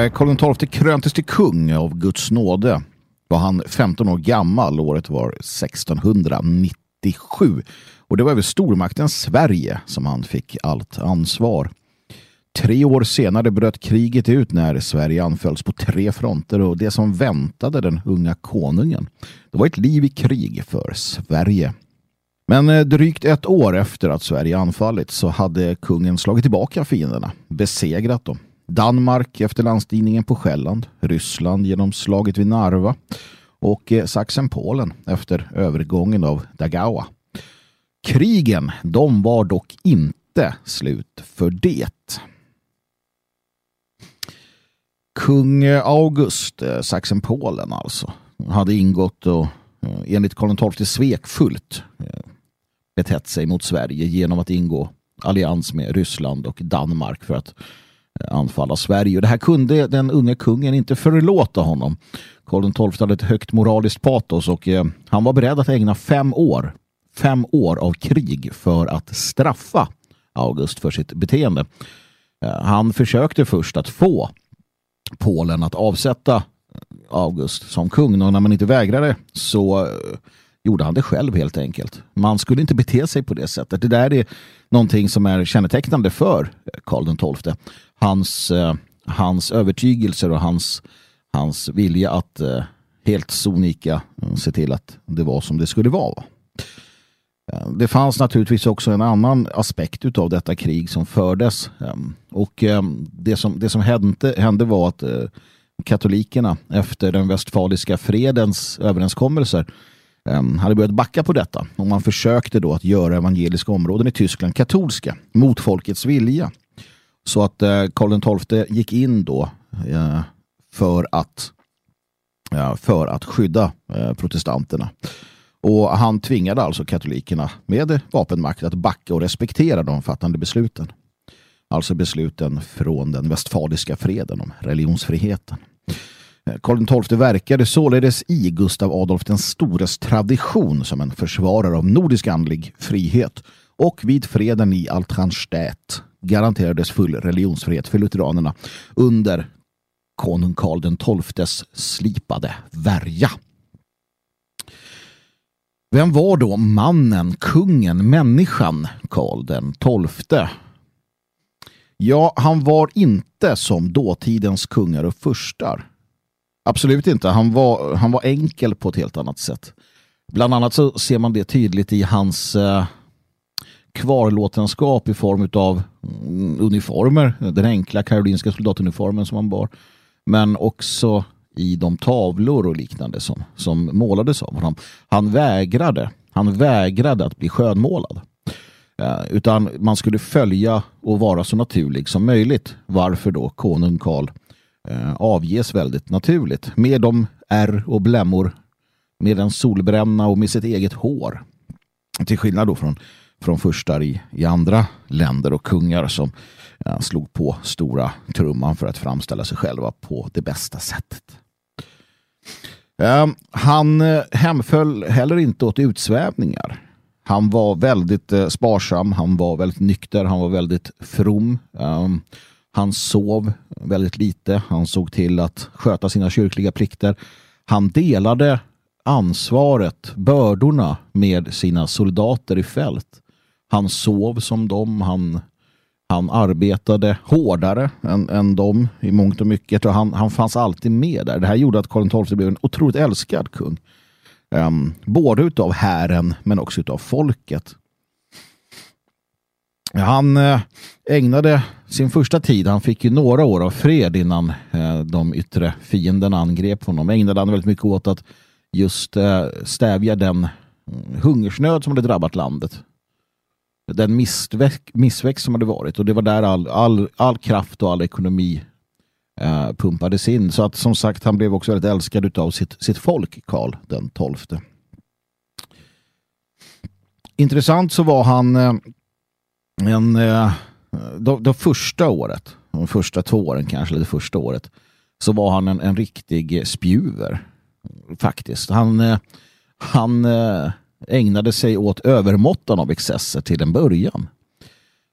Eh, Karl XII kröntes till kung av Guds nåde var han 15 år gammal. Året var 1697. Och det var över stormakten Sverige som han fick allt ansvar. Tre år senare bröt kriget ut när Sverige anfölls på tre fronter och det som väntade den unga konungen det var ett liv i krig för Sverige. Men eh, drygt ett år efter att Sverige anfallit så hade kungen slagit tillbaka fienderna, besegrat dem. Danmark efter landstigningen på Själland, Ryssland genom slaget vid Narva och eh, Sachsen-Polen efter övergången av Dagawa. Krigen, de var dock inte slut för det. Kung August, eh, Sachsen-Polen alltså, hade ingått och eh, enligt Karl XII svekfullt betett sig mot Sverige genom att ingå allians med Ryssland och Danmark för att anfalla Sverige. Och det här kunde den unge kungen inte förlåta honom. Karl XII hade ett högt moraliskt patos och eh, han var beredd att ägna fem år, fem år av krig för att straffa August för sitt beteende. Eh, han försökte först att få Polen att avsätta eh, August som kung och när man inte vägrade så eh, gjorde han det själv helt enkelt. Man skulle inte bete sig på det sättet. Det där är någonting som är kännetecknande för eh, Karl XII. Hans, eh, hans övertygelser och hans, hans vilja att eh, helt sonika eh, se till att det var som det skulle vara. Eh, det fanns naturligtvis också en annan aspekt av detta krig som fördes. Ehm, och ehm, det som, det som hände, hände var att eh, katolikerna efter den västfaliska fredens överenskommelser ehm, hade börjat backa på detta och man försökte då att göra evangeliska områden i Tyskland katolska mot folkets vilja. Så att eh, Karl XII gick in då eh, för att eh, för att skydda eh, protestanterna. Och han tvingade alltså katolikerna med vapenmakt att backa och respektera de fattande besluten. Alltså besluten från den västfaliska freden om religionsfriheten. Eh, Karl XII verkade således i Gustav Adolf den stores tradition som en försvarare av nordisk andlig frihet och vid freden i Altranstädt garanterades full religionsfrihet för lutheranerna under konung Karl XIIs slipade värja. Vem var då mannen, kungen, människan Karl den XII? Ja, han var inte som dåtidens kungar och furstar. Absolut inte. Han var, han var enkel på ett helt annat sätt. Bland annat så ser man det tydligt i hans eh, kvarlåtenskap i form av mm, uniformer. Den enkla karolinska soldatuniformen som han bar. Men också i de tavlor och liknande som, som målades av honom. Han vägrade, han vägrade att bli skönmålad. Eh, utan man skulle följa och vara så naturlig som möjligt. Varför då konung Karl eh, avges väldigt naturligt. Med de ärr och blämmor, med en solbränna och med sitt eget hår. Till skillnad då från, från förstar i, i andra länder och kungar som ja, slog på stora trumman för att framställa sig själva på det bästa sättet. Ehm, han eh, hemföll heller inte åt utsvävningar. Han var väldigt eh, sparsam, han var väldigt nykter, han var väldigt from. Um, han sov väldigt lite. Han såg till att sköta sina kyrkliga plikter. Han delade ansvaret, bördorna med sina soldater i fält. Han sov som dem. Han, han arbetade hårdare än, än dem i mångt och mycket. Och han, han fanns alltid med där. Det här gjorde att Karl XII blev en otroligt älskad kung. Um, både utav hären men också utav folket. Han eh, ägnade sin första tid, han fick ju några år av fred innan eh, de yttre fienderna angrep honom, ägnade han väldigt mycket åt att just eh, stävja den hungersnöd som hade drabbat landet. Den missväxt, missväxt som hade varit och det var där all, all, all kraft och all ekonomi eh, pumpades in. Så att som sagt, han blev också väldigt älskad av sitt, sitt folk, Karl den tolfte. Intressant så var han eh, en, eh, de, de första året, de första två åren kanske, eller det första året, så var han en, en riktig spjuver. Faktiskt. Han, eh, han eh, ägnade sig åt övermåttan av excesser till en början.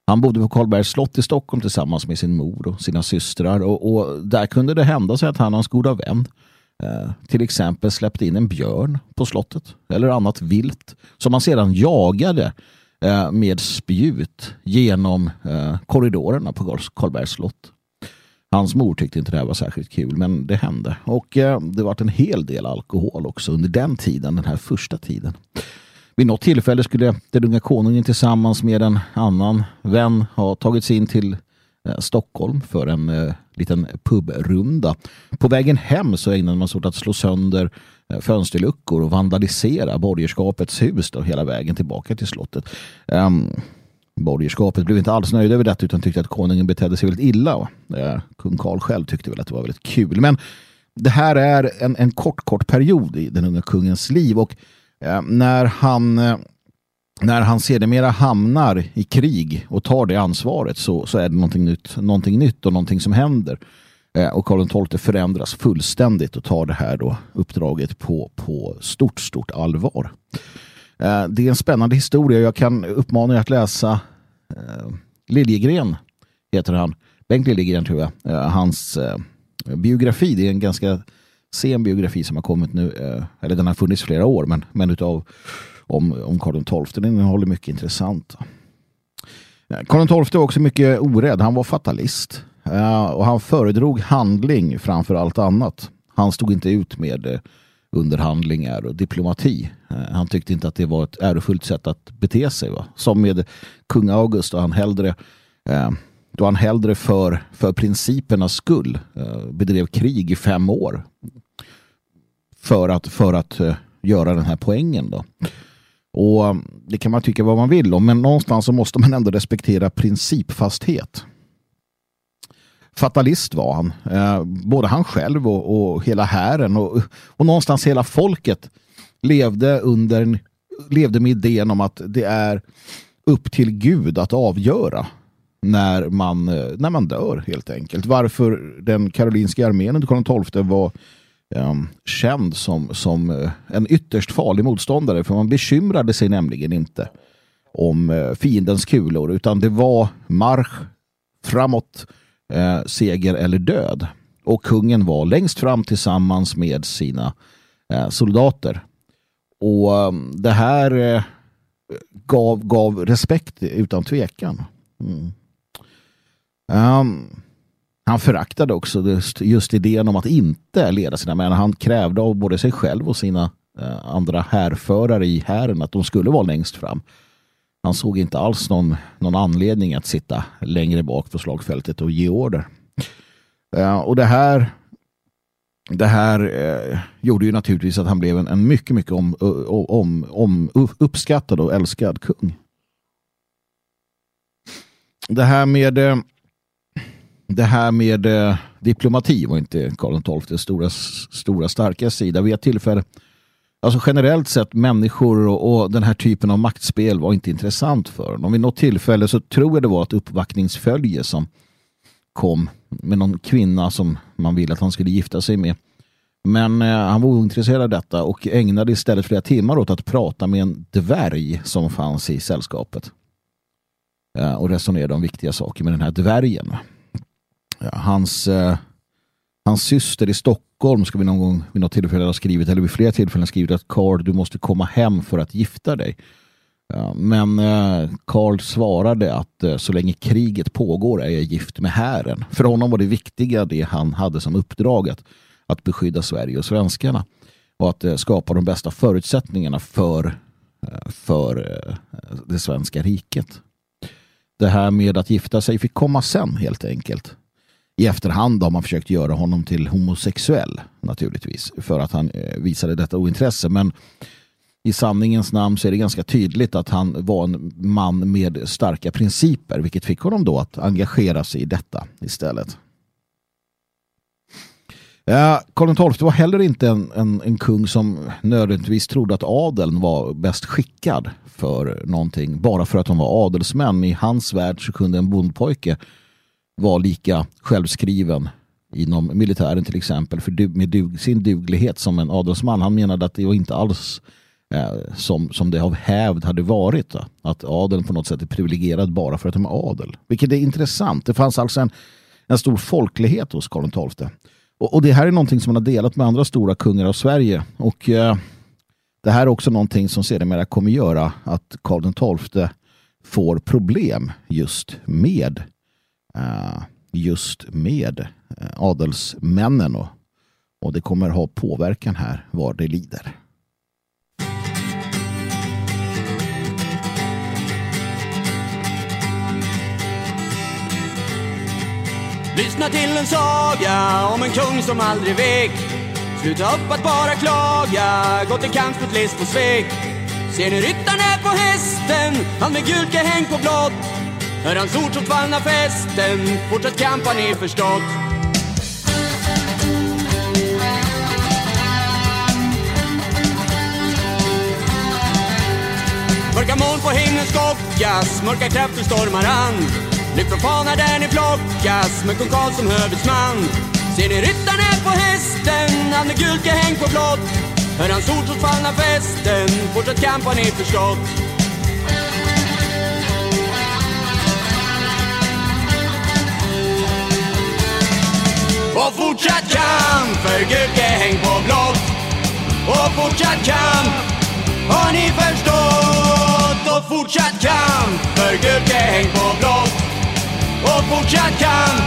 Han bodde på Karlbergs slott i Stockholm tillsammans med sin mor och sina systrar och, och där kunde det hända sig att han och hans goda vän eh, till exempel släppte in en björn på slottet eller annat vilt som man sedan jagade eh, med spjut genom eh, korridorerna på Karlbergs slott. Hans mor tyckte inte det här var särskilt kul men det hände och eh, det var en hel del alkohol också under den tiden, den här första tiden. Vid något tillfälle skulle den unga konungen tillsammans med en annan vän ha tagit sig in till eh, Stockholm för en eh, liten pubrunda. På vägen hem så ägnade man sig åt att slå sönder eh, fönsterluckor och vandalisera borgerskapets hus då, hela vägen tillbaka till slottet. Um, borgerskapet blev inte alls nöjda över detta utan tyckte att konungen betedde sig väldigt illa. Uh, kung Karl själv tyckte väl att det var väldigt kul. Men det här är en, en kort, kort period i den unga kungens liv och Eh, när han eh, när han sedermera hamnar i krig och tar det ansvaret så, så är det någonting nytt, någonting nytt och någonting som händer. Eh, och Karl XII förändras fullständigt och tar det här då uppdraget på, på stort, stort allvar. Eh, det är en spännande historia. Jag kan uppmana er att läsa eh, Liljegren, heter han. Bengt Liljegren tror jag. Eh, hans biografi, det är en ganska sen biografi som har kommit nu, eller den har funnits flera år, men, men utav om, om Karl XII. Den innehåller mycket intressant. Karl XII var också mycket orädd. Han var fatalist. Och han föredrog handling framför allt annat. Han stod inte ut med underhandlingar och diplomati. Eh, han tyckte inte att det var ett ärofullt sätt att bete sig. Va? Som med kung August och han hellre eh, då han hellre för, för principernas skull eh, bedrev krig i fem år för att, för att göra den här poängen. Då. Och Det kan man tycka vad man vill om, men någonstans så måste man ändå respektera principfasthet. Fatalist var han. Eh, både han själv och, och hela hären och, och någonstans hela folket levde, under, levde med idén om att det är upp till Gud att avgöra när man, eh, när man dör helt enkelt. Varför den karolinska armén under Karl XII var um, känd som, som uh, en ytterst farlig motståndare för man bekymrade sig nämligen inte om uh, fiendens kulor utan det var marsch framåt, eh, seger eller död. Och kungen var längst fram tillsammans med sina eh, soldater. Och eh, det här eh, gav, gav respekt utan tvekan. Mm. Um, han föraktade också just, just idén om att inte leda sina män. Han krävde av både sig själv och sina eh, andra härförare i hären att de skulle vara längst fram. Han såg inte alls någon, någon anledning att sitta längre bak på slagfältet och ge order. Eh, och det här det här eh, gjorde ju naturligtvis att han blev en, en mycket, mycket om, om, om, uppskattad och älskad kung. Det här med eh, det här med eh, diplomati var inte Karl XIIs stora, stora starka sida. Vid ett tillfälle, alltså generellt sett människor och, och, den här typen av maktspel var inte intressant för honom. Vid något tillfälle så tror jag det var ett uppvaktningsfölje som kom med någon kvinna som man ville att han skulle gifta sig med. Men eh, han var ointresserad av detta och ägnade istället flera timmar åt att prata med en dvärg som fanns i sällskapet. Eh, och resonerade om viktiga saker med den här dvärgen hans, eh, hans syster i Stockholm ska vi någon gång vid något tillfälle ha skrivit, eller vid flera tillfällen skrivit att Karl, du måste komma hem för att gifta dig. Men eh, Karl svarade att eh, så länge kriget pågår är jag gift med hären. För honom var det viktiga det han hade som uppdrag att, att beskydda Sverige och svenskarna och att eh, skapa de bästa förutsättningarna för, för det svenska riket. Det här med att gifta sig fick komma sen helt enkelt i efterhand har man försökt göra honom till homosexuell naturligtvis för att han eh, visade detta ointresse. Men i sanningens namn så är det ganska tydligt att han var en man med starka principer vilket fick honom då att engagera sig i detta istället. Ja, Karl XII var heller inte en, en, en, kung som nödvändigtvis trodde att adeln var bäst skickad för någonting bara för att de var adelsmän. I hans värld så kunde en bondpojke var lika självskriven inom militären till exempel för med dug, sin duglighet som en adelsman. Han menade att det var inte alls eh, som, som det av hävd hade varit. Då. Att adeln på något sätt är privilegierad bara för att de är adel. Vilket är intressant. Det fanns alltså en, en stor folklighet hos Karl XII. Och, och det här är någonting som man har delat med andra stora kungar av Sverige. Och eh, det här är också någonting som sedermera kommer göra att Karl XII får problem just med Eh, just med eh, adelsmännen och, och det kommer ha påverkan här var det lider. Lyssna till en saga om en kung som aldrig vek. Sluta upp att bara klaga, gå till kamp mot list och svek. Ser ni ryttaren är på hästen, han med gult häng på blått. Hör hans ord som fallna festen, fortsätt kampa ni förstått. Mörka moln på himlen skockas, mörka krafter stormar an. Lyft från fana där ni flockas. Med kung Karl som hövitsman Ser ni ryttaren på hästen, han med gult häng på blått Hör hans ord som fallna festen, fortsätt kamp har ni förstått. Och fortsatt kamp för gult häng på blått Och fortsatt kamp har ni förstått? Och fortsatt kamp för gult häng på blått Och fortsatt kamp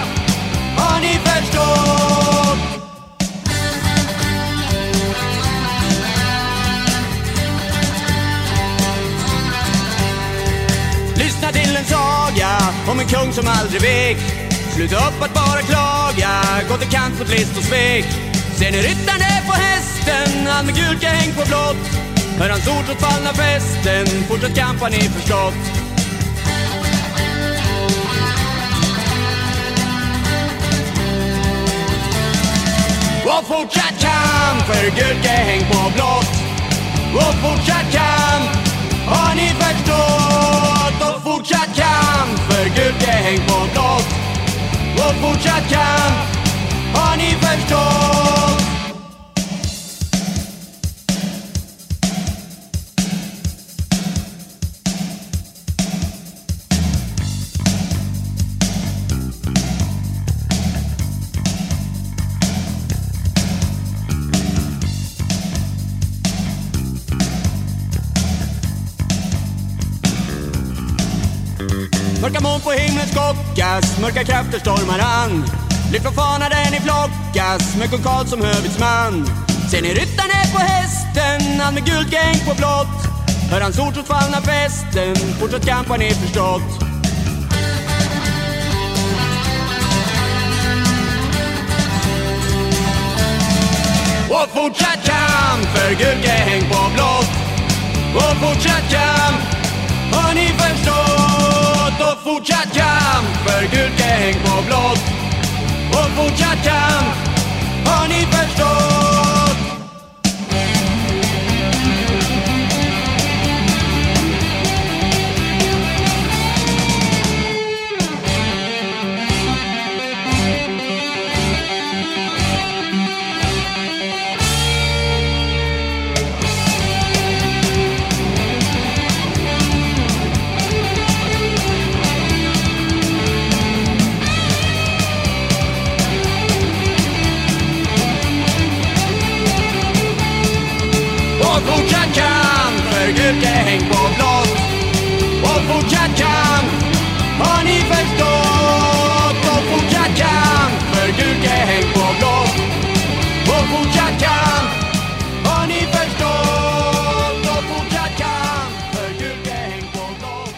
har ni förstått? Lyssna till en saga om en kung som aldrig vek. Sluta upp att bara klaga, gå till kant mot list och svek. Ser ni ryttaren är på hästen, han med gult häng på blått. Hör hans ord så fallna festen, fortsätt kamp har ni förstått. Och fortsatt kamp för gurka häng på blått. Och fortsatt kamp har ni förstått? Och fortsatt kamp för gurka häng på blått. od počiatka ani vektor. Ni på himlen skockas, mörka krafter stormar an. Lyft från fanan där ni flockas, med kung Karl som hövitsman Ser ni ryttaren är på hästen, han med gult gäng på blått. Hör hans ord trots fallna fästen, fortsatt kamp har ni förstått. Och fortsatt kamp för gult gäng på blått. Och fortsatt kamp har ni förstått fortsatt kamp för gult häng på blått. Och fortsatt kamp har ni förstått? Och fortsatt kamp för gult häng på blått. Och fortsatt kamp har ni förstått? Och fortsatt kamp för gult häng på blått. Och fortsatt kamp har ni förstått? Och fortsatt kamp för gult häng på blått.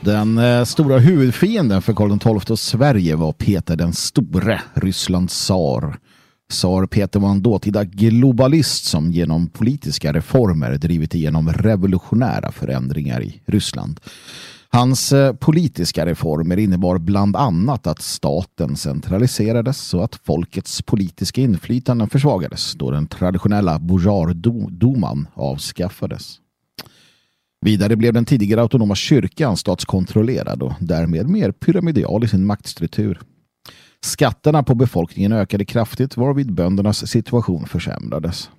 Den eh, stora huvudfienden för Karl XII och Sverige var Peter den store, Rysslands tsar. Tsar Peter var en dåtida globalist som genom politiska reformer drivit igenom revolutionära förändringar i Ryssland. Hans eh, politiska reformer innebar bland annat att staten centraliserades och att folkets politiska inflytande försvagades då den traditionella bourgeoisduman avskaffades. Vidare blev den tidigare autonoma kyrkan statskontrollerad och därmed mer pyramidal i sin maktstruktur. Skatterna på befolkningen ökade kraftigt varvid böndernas situation försämrades.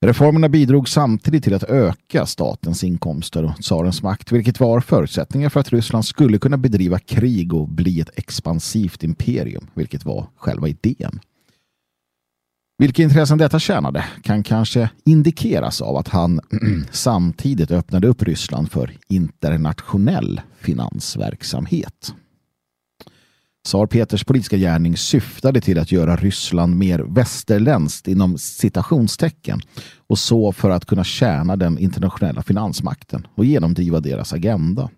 Reformerna bidrog samtidigt till att öka statens inkomster och tsarens makt, vilket var förutsättningar för att Ryssland skulle kunna bedriva krig och bli ett expansivt imperium, vilket var själva idén. Vilka intressen detta tjänade kan kanske indikeras av att han samtidigt öppnade upp Ryssland för internationell finansverksamhet. Tsar Peters politiska gärning syftade till att göra Ryssland mer västerländskt inom citationstecken och så för att kunna tjäna den internationella finansmakten och genomdriva deras agenda.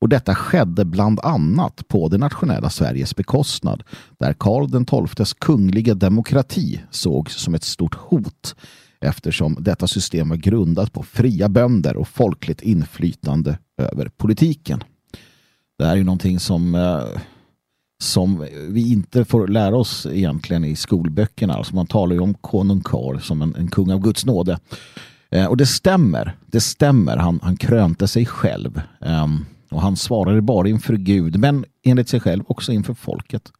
Och detta skedde bland annat på det nationella Sveriges bekostnad där Karl XIIs kungliga demokrati sågs som ett stort hot eftersom detta system var grundat på fria bönder och folkligt inflytande över politiken. Det här är ju någonting som eh, som vi inte får lära oss egentligen i skolböckerna. Alltså man talar ju om konung Karl som en, en kung av Guds nåde. Eh, och det stämmer. Det stämmer. Han, han krönte sig själv. Eh, och han svarade bara inför Gud, men enligt sig själv också inför folket.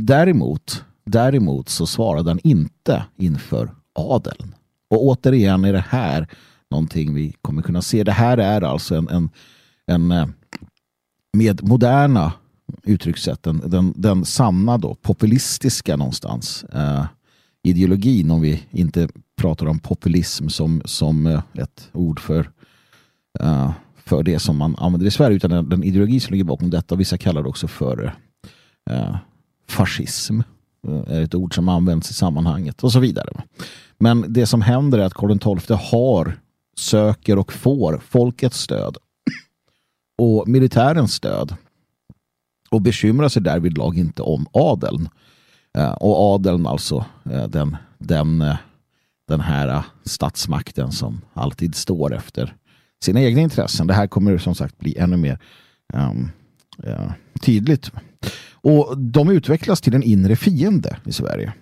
Däremot, däremot så svarade han inte inför adeln. Och återigen är det här någonting vi kommer kunna se. Det här är alltså en, en, en eh, med moderna uttryckssätten, den, den sanna då, populistiska någonstans eh, ideologin om vi inte pratar om populism som, som eh, ett ord för, eh, för det som man använder i Sverige utan den, den ideologi som ligger bakom detta. Vissa kallar det också för eh, fascism. Eh, är ett ord som används i sammanhanget och så vidare. Men det som händer är att Karl XII har, söker och får folkets stöd och militärens stöd och bekymrar sig därvidlag inte om adeln. Eh, och adeln alltså eh, den, den, eh, den här statsmakten som alltid står efter sina egna intressen. Det här kommer som sagt bli ännu mer um, uh, tydligt. Och de utvecklas till en inre fiende i Sverige.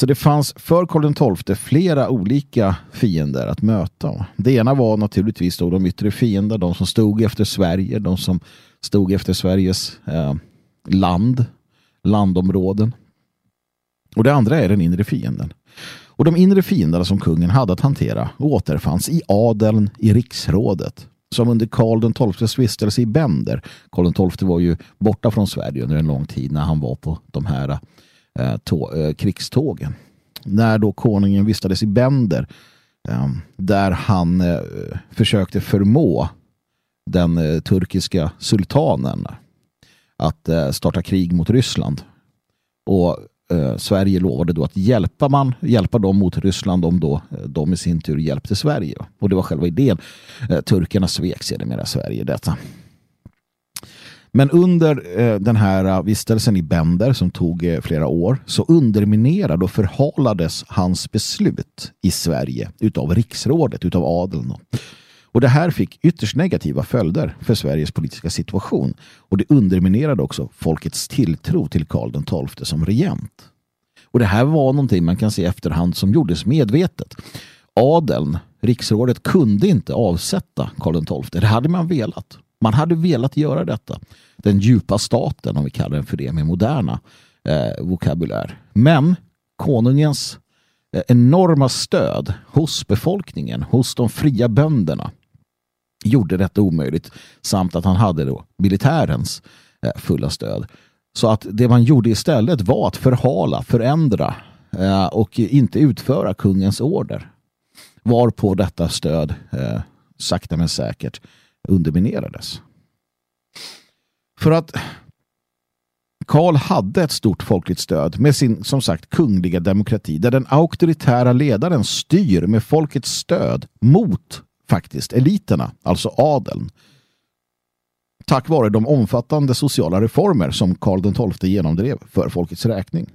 Så det fanns för Karl XII flera olika fiender att möta. Det ena var naturligtvis då de yttre fiender, de som stod efter Sverige, de som stod efter Sveriges eh, land, landområden. Och det andra är den inre fienden. Och de inre fienderna som kungen hade att hantera återfanns i adeln i riksrådet som under Karl XIIs vistelse i Bender. Karl XII var ju borta från Sverige under en lång tid när han var på de här eh, tå, eh, krigstågen. När då konungen vistades i Bender eh, där han eh, försökte förmå den eh, turkiska sultanen att eh, starta krig mot Ryssland. Och eh, Sverige lovade då att hjälpa, man, hjälpa dem mot Ryssland om då eh, de i sin tur hjälpte Sverige. Och det var själva idén. Eh, turkarna svek sedermera Sverige detta. Men under eh, den här eh, vistelsen i Bender som tog eh, flera år så underminerade och förhalades hans beslut i Sverige utav riksrådet, utav adeln. Och det här fick ytterst negativa följder för Sveriges politiska situation och det underminerade också folkets tilltro till Karl XII som regent. Och det här var någonting man kan se efterhand som gjordes medvetet. Adeln, riksrådet, kunde inte avsätta Karl XII. Det hade man velat. Man hade velat göra detta. Den djupa staten, om vi kallar den för det med moderna eh, vokabulär. Men konungens eh, enorma stöd hos befolkningen, hos de fria bönderna gjorde detta omöjligt samt att han hade då militärens eh, fulla stöd. Så att det man gjorde istället var att förhala, förändra eh, och inte utföra kungens order. Varpå detta stöd eh, sakta men säkert underminerades. För att Karl hade ett stort folkligt stöd med sin som sagt kungliga demokrati där den auktoritära ledaren styr med folkets stöd mot faktiskt eliterna, alltså adeln. Tack vare de omfattande sociala reformer som Karl XII genomdrev för folkets räkning.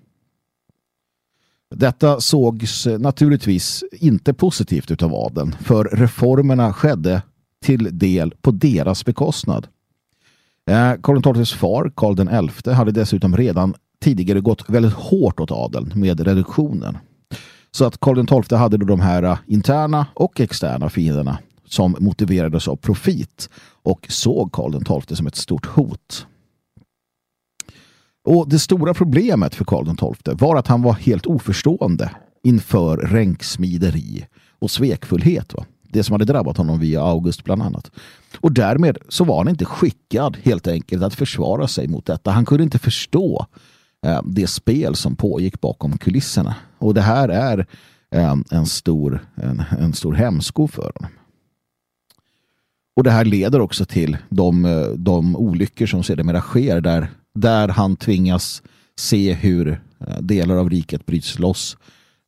Detta sågs naturligtvis inte positivt utav adeln för reformerna skedde till del på deras bekostnad. Eh, Karl XIIs far, Karl XI, hade dessutom redan tidigare gått väldigt hårt åt adeln med reduktionen. Så att Karl XII hade då de här eh, interna och externa fienderna som motiverades av profit och såg Karl XII som ett stort hot. Och Det stora problemet för Karl XII var att han var helt oförstående inför ränksmideri och svekfullhet. Va? Det som hade drabbat honom via August bland annat. Och därmed så var han inte skickad helt enkelt att försvara sig mot detta. Han kunde inte förstå eh, det spel som pågick bakom kulisserna. Och det här är eh, en, stor, en, en stor hämsko för honom. Och det här leder också till de, eh, de olyckor som sedermera sker där, där han tvingas se hur eh, delar av riket bryts loss.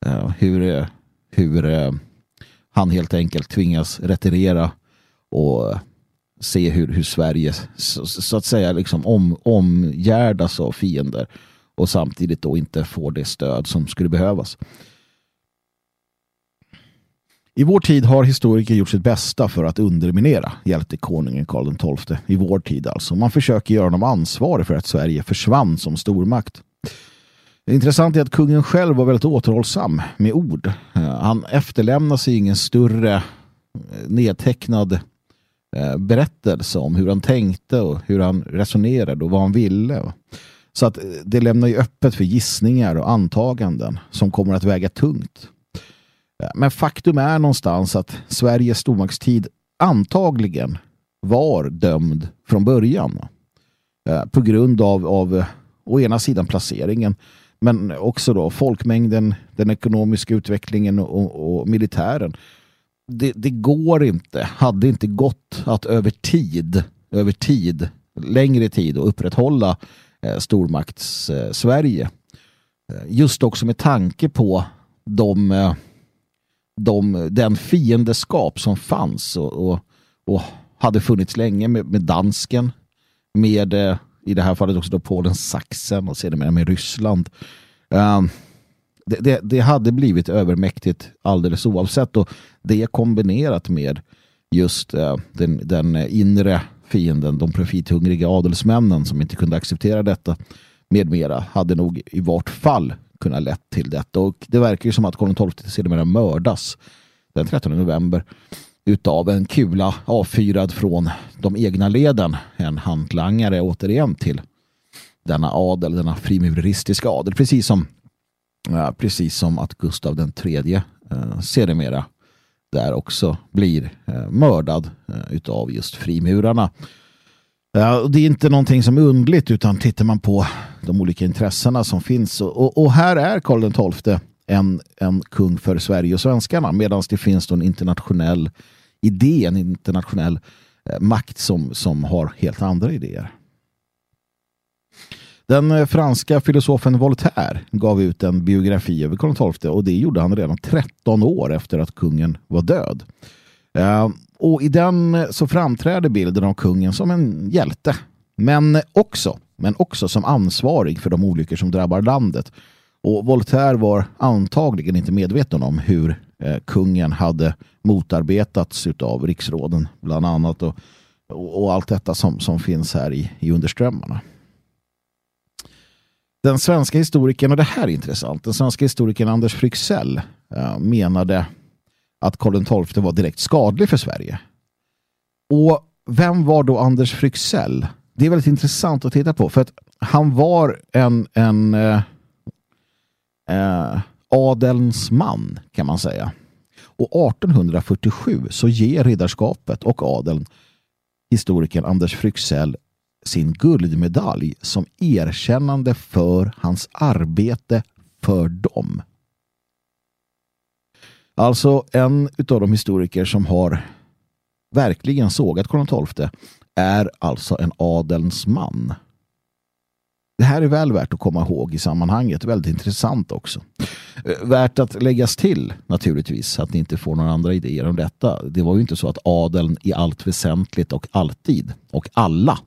Eh, hur, hur han helt enkelt tvingas retirera och se hur, hur Sverige så, så, att säga liksom om, omgärdas av fiender och samtidigt då inte får det stöd som skulle behövas. I vår tid har historiker gjort sitt bästa för att underminera hjältekonungen Karl XII. I vår tid alltså. Man försöker göra honom ansvarig för att Sverige försvann som stormakt. Det intressanta är att kungen själv var väldigt återhållsam med ord. Eh, han efterlämnar sig ingen större eh, nedtecknad eh, berättelse om hur han tänkte och hur han resonerade och vad han ville. Så att det lämnar ju öppet för gissningar och antaganden som kommer att väga tungt. Men faktum är någonstans att Sveriges stormaktstid antagligen var dömd från början. På grund av, av å ena sidan placeringen men också då folkmängden, den ekonomiska utvecklingen och, och militären. Det, det, går inte, hade inte gått att över tid, över tid, längre tid och upprätthålla eh, stormakts-Sverige. Eh, just också med tanke på de, eh, de, den fiendeskap som fanns och, och, och hade funnits länge med, med dansken, med eh, i det här fallet också då Polen, Sachsen och sedermera med Ryssland. Um, det, det, det, hade blivit övermäktigt alldeles oavsett och det kombinerat med just uh, den, den inre fienden, de profithungriga adelsmännen som inte kunde acceptera detta med mera hade nog i vart fall kunnat lett till detta och det verkar ju som att Karl XII sedermera mördas den 13 november utav en kula avfyrad från de egna leden. En hantlangare återigen till denna adel, denna frimureristiska adel. Precis som, ja, precis som att Gustav den tredje eh, sedermera där också blir eh, mördad eh, utav just frimurarna. Eh, det är inte någonting som är undligt utan tittar man på de olika intressena som finns och, och här är Karl den XII en, en kung för Sverige och svenskarna medan det finns en internationell idé, en internationell eh, makt som, som har helt andra idéer. Den eh, franska filosofen Voltaire gav ut en biografi över Karl XII och det gjorde han redan 13 år efter att kungen var död. Eh, och i den eh, så framträder bilden av kungen som en hjälte men också, men också som ansvarig för de olyckor som drabbar landet och Voltaire var antagligen inte medveten om hur eh, kungen hade motarbetats av riksråden bland annat och, och, och, allt detta som, som finns här i, i underströmmarna. Den svenska historikern, och det här är intressant, den svenska historikern Anders Fryxell eh, menade att Karl XII var direkt skadlig för Sverige. Och vem var då Anders Fryxell? Det är väldigt intressant att titta på för att han var en, en eh, eh, adelns man kan man säga. Och 1847 så ger riddarskapet och adeln historikern Anders Fryxell sin guldmedalj som erkännande för hans arbete för dem. Alltså en av de historiker som har verkligen sågat Karl XII är alltså en adelns man. Det här är väl värt att komma ihåg i sammanhanget. Väldigt intressant också. Eh, värt att läggas till naturligtvis att ni inte får några andra idéer om detta. Det var ju inte så att adeln i allt väsentligt och alltid och alla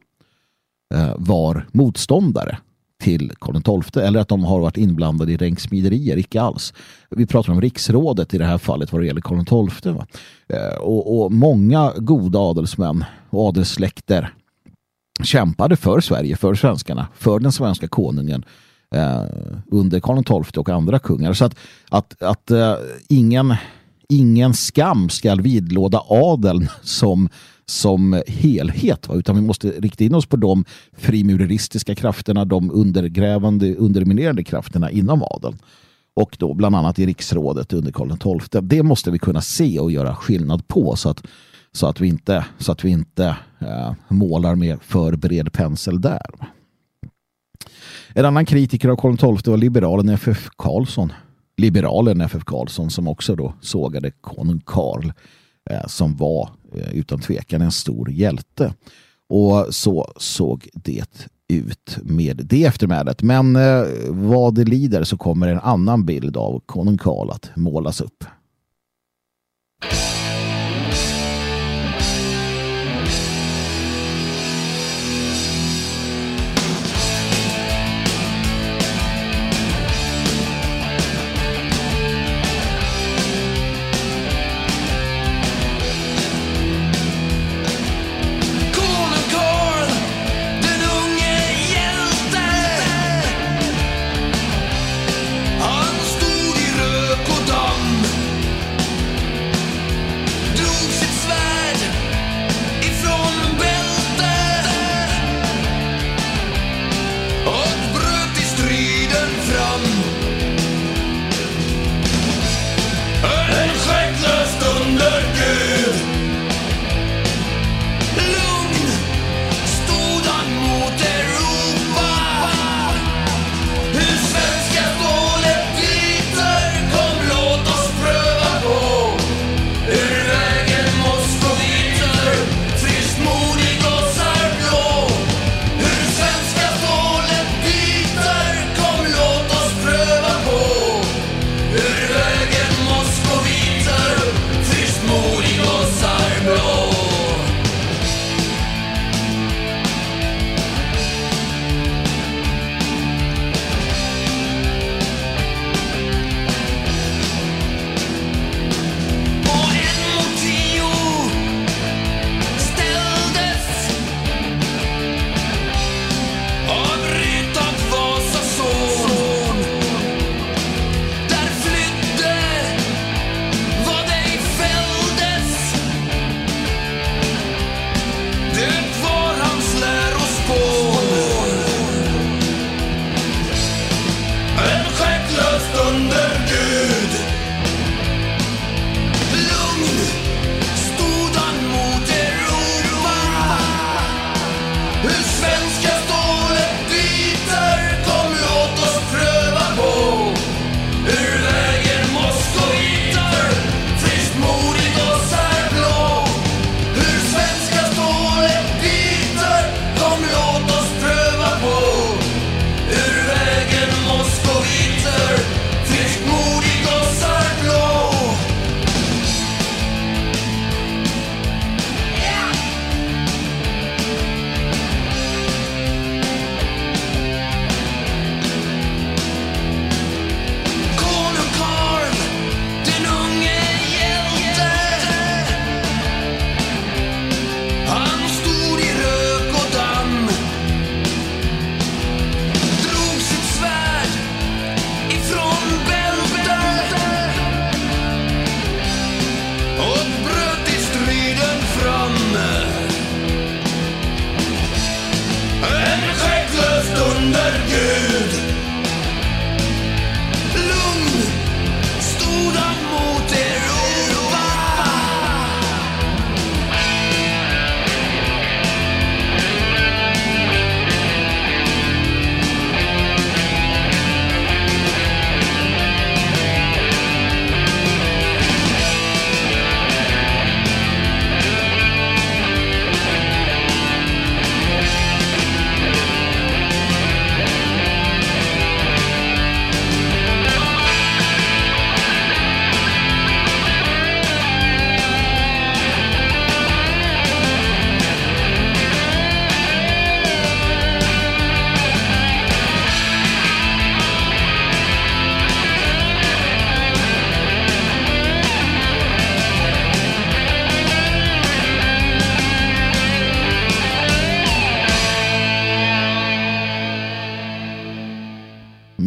eh, var motståndare till Karl XII eller att de har varit inblandade i ränksmiderier, icke alls. Vi pratar om riksrådet i det här fallet vad det gäller Karl XII. Eh, och, och många goda adelsmän och adelssläkter kämpade för Sverige, för svenskarna, för den svenska konungen eh, under Karl XII och andra kungar. Så att, att, att eh, ingen, ingen skam ska vidlåda adeln som, som helhet, va? utan vi måste rikta in oss på de frimureristiska krafterna, de undergrävande, underminerande krafterna inom adeln och då bland annat i riksrådet under Karl XII. Det måste vi kunna se och göra skillnad på så att så att vi inte, så att vi inte eh, målar med för bred pensel där. En annan kritiker av Karl XII var liberalen F.F. Karlsson. Liberalen F.F. Karlsson som också då sågade konung Karl eh, som var eh, utan tvekan en stor hjälte. Och så såg det ut med det eftermälet. Men eh, vad det lider så kommer en annan bild av konung Karl att målas upp.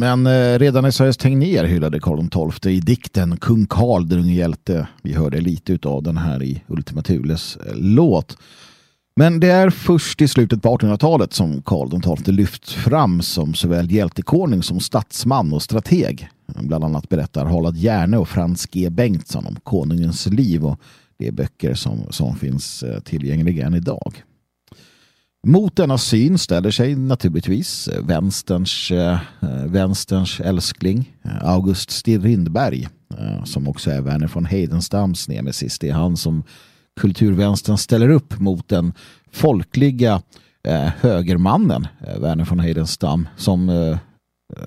Men eh, redan i Sveriges Tegnér hyllade Karl XII i dikten Kung Karl den unge hjälte. Vi hörde lite av den här i Ultima Thules eh, låt. Men det är först i slutet på 1800-talet som Karl XII lyfts fram som såväl hjältekonung som statsman och strateg. Bland annat berättar Harald Järne och Frans G. Bengtsson om konungens liv och de böcker som, som finns eh, tillgängliga än idag. Mot denna syn ställer sig naturligtvis eh, vänsterns, eh, eh, vänsterns älskling August Strindberg som också är Verner von Heidenstams nemesis. Det är han som kulturvänstern ställer upp mot den folkliga högermannen Verner von Heidenstam som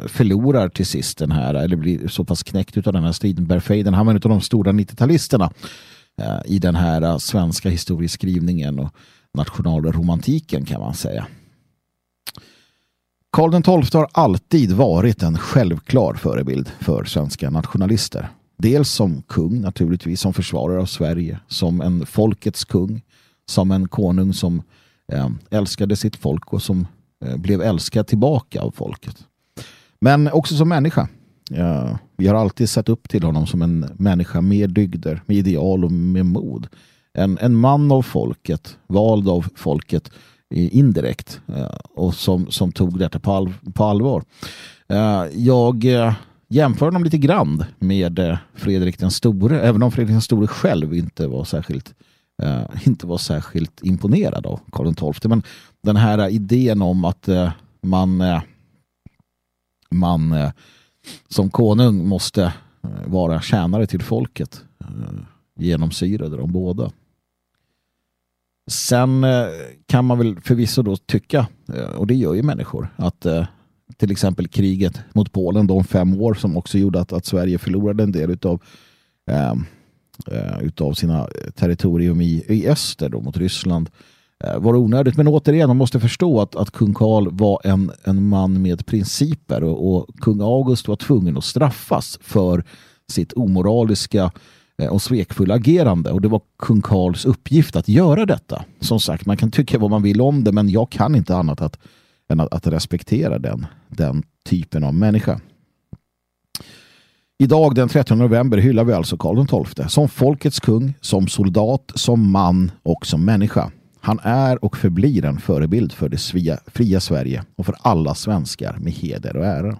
förlorar till sist den här, eller blir så pass knäckt av den här striden. Han var en av de stora 90-talisterna i den här svenska historieskrivningen och nationalromantiken kan man säga. Karl XII har alltid varit en självklar förebild för svenska nationalister. Dels som kung naturligtvis, som försvarare av Sverige, som en folkets kung, som en konung som eh, älskade sitt folk och som eh, blev älskad tillbaka av folket. Men också som människa. Eh, vi har alltid sett upp till honom som en människa med dygder, med ideal och med mod en, en man av folket, vald av folket eh, indirekt eh, och som, som tog detta på, all, på allvar. Eh, jag jämför honom lite grann med Fredrik den store, även om Fredrik den store själv inte var särskilt inte var särskilt imponerad av Karl XII. Men den här idén om att man, man som konung måste vara tjänare till folket genomsyrade de båda. Sen eh, kan man väl förvisso då tycka, eh, och det gör ju människor, att eh, till exempel kriget mot Polen de fem år som också gjorde att, att Sverige förlorade en del utav, äh, utav sina territorium i, i öster då, mot Ryssland var onödigt. Men återigen, man måste förstå att, att kung Karl var en, en man med principer och, och kung August var tvungen att straffas för sitt omoraliska Eh, och svekfulla agerande och det var kung Karls uppgift att göra detta. Som sagt, man kan tycka vad man vill om det men jag kan inte annat att, än att, att respektera den, den typen av människa. Idag den 13 november hyllar vi alltså Karl XII som folkets kung, som soldat, som man och som människa. Han är och förblir en förebild för det fria Sverige och för alla svenskar med heder och ära.